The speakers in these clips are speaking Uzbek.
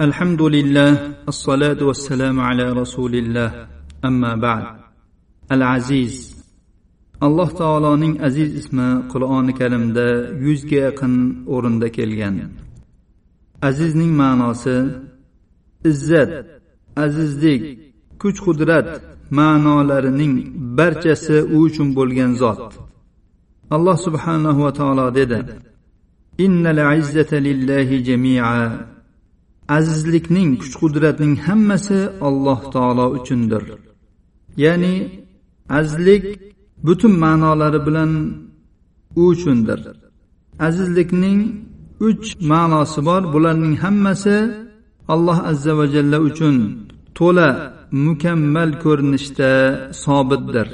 الحمد لله الصلاة والسلام على رسول الله أما بعد العزيز alloh taoloning aziz ismi qur'oni karimda yuzga yaqin o'rinda kelgan azizning ma'nosi izzat azizlik kuch qudrat ma'nolarining barchasi u uchun bo'lgan zot alloh subhanahu va taolo dedi innal izzata lillahi jamia Azizlikning kuch qudratning hammasi alloh taolo uchundir. Ya'ni azizlik butun ma'nolari bilan u uchundir. Azizlikning uch ma'nosi bor bularning hammasi alloh azza va jalla uchun to'la mukammal ko'rinishda sobitdir.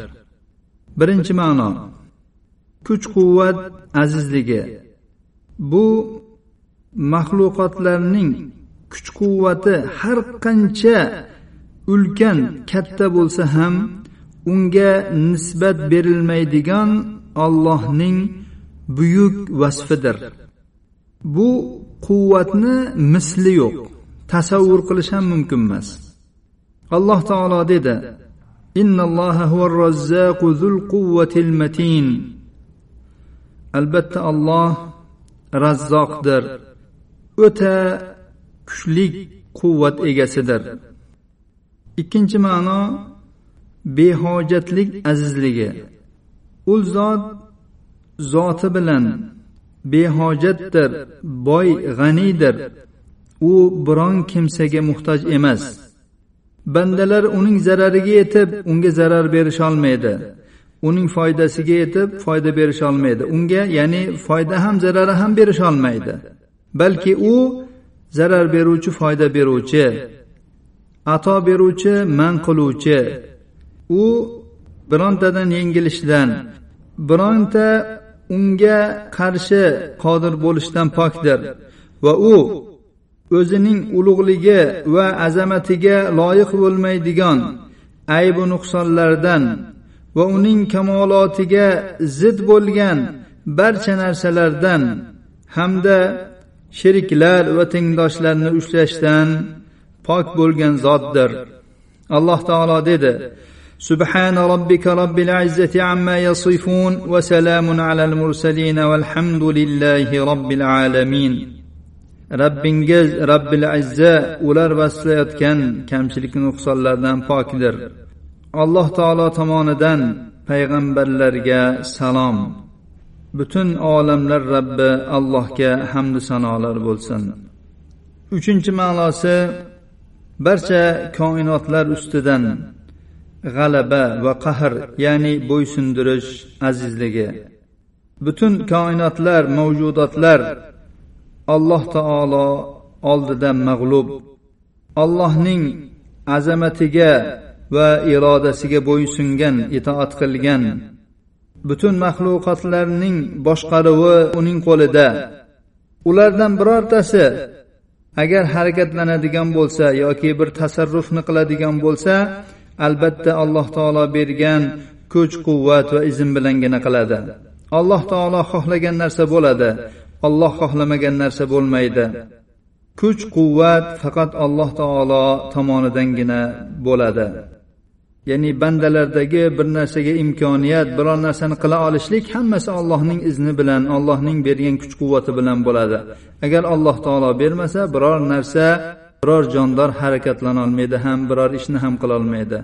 Birinchi ma'no kuch quvvat azizligi. Bu maxluqotlarning kuch quvvati har qancha ulkan katta bo'lsa ham unga nisbat berilmaydigan ollohning buyuk vasfidir. Bu quvvatni misli yo'q tasavvur qilish ham mumkin emas. Alloh taolo dedi albatta olloh razzoqdir. O'ta kuchlik quvvat egasidir. Ikkinchi ma'no behojatlik azizligi. U zot zoti bilan behojatdir boy g'aniydir. U biron kimsaga muhtoj emas. Bandalar uning zarariga yetib unga zarar berisholmaydi. Uning foydasiga yetib foyda berisholmaydi. Unga ya'ni foyda ham zarari ham berisholmaydi. Balki u zarar beruvchi foyda beruvchi. Ato beruvchi man qiluvchi. U birontadan yengilishdan bironta unga qarshi qodir bo'lishdan pokdir. Va u o'zining ulug'ligi va azamatiga loyiq bo'lmaydigan aybu nuqsonlardan va uning kamolotiga zid bo'lgan barcha narsalardan hamda sheriklar va tengdoshlarni ushlashdan pok bo'lgan zotdir alloh taolo dedi سبحان ربك رب العزة عما يصفون وسلام على المرسلين والحمد لله رب العالمين robbingiz robbil azza ular vasflayotgan kamchilik nuqsonlardan pokdir alloh taolo tomonidan payg'ambarlarga salom Butun olamlar robbi allohga hamdu sanolar bo'lsin. Uchinchi ma'nosi barcha koinotlar ustidan g'alaba va qahr ya'ni bo'ysundirish azizligi. Butun koinotlar mavjudotlar alloh taolo oldida mag'lub. Allohning azamatiga va irodasiga bo'ysungan itoat qilgan butun maxluqotlarning boshqaruvi uning qo'lida. Ulardan birortasi agar harakatlanadigan bo'lsa yoki bir tasarrufni qiladigan bo'lsa albatta alloh taolo bergan kuch quvvat va izn bilangina qiladi. Alloh taolo xohlagan narsa bo'ladi olloh xohlamagan narsa bo'lmaydi. Kuch quvvat faqat alloh taolo tomonidangina bo'ladi. ya'ni bandalardagi bir narsaga imkoniyat biror narsani qila olishlik hammasi allohning izni bilan allohning bergan kuch quvvati bilan bo'ladi agar alloh taolo bermasa biror narsa biror jondor harakatlanolmaydi ham biror ishni ham qilolmaydi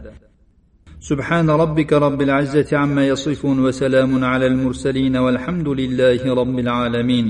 سبحان ربك رب العزة عما يصفون وسلام على المرسلين والحمد لله رب العالمين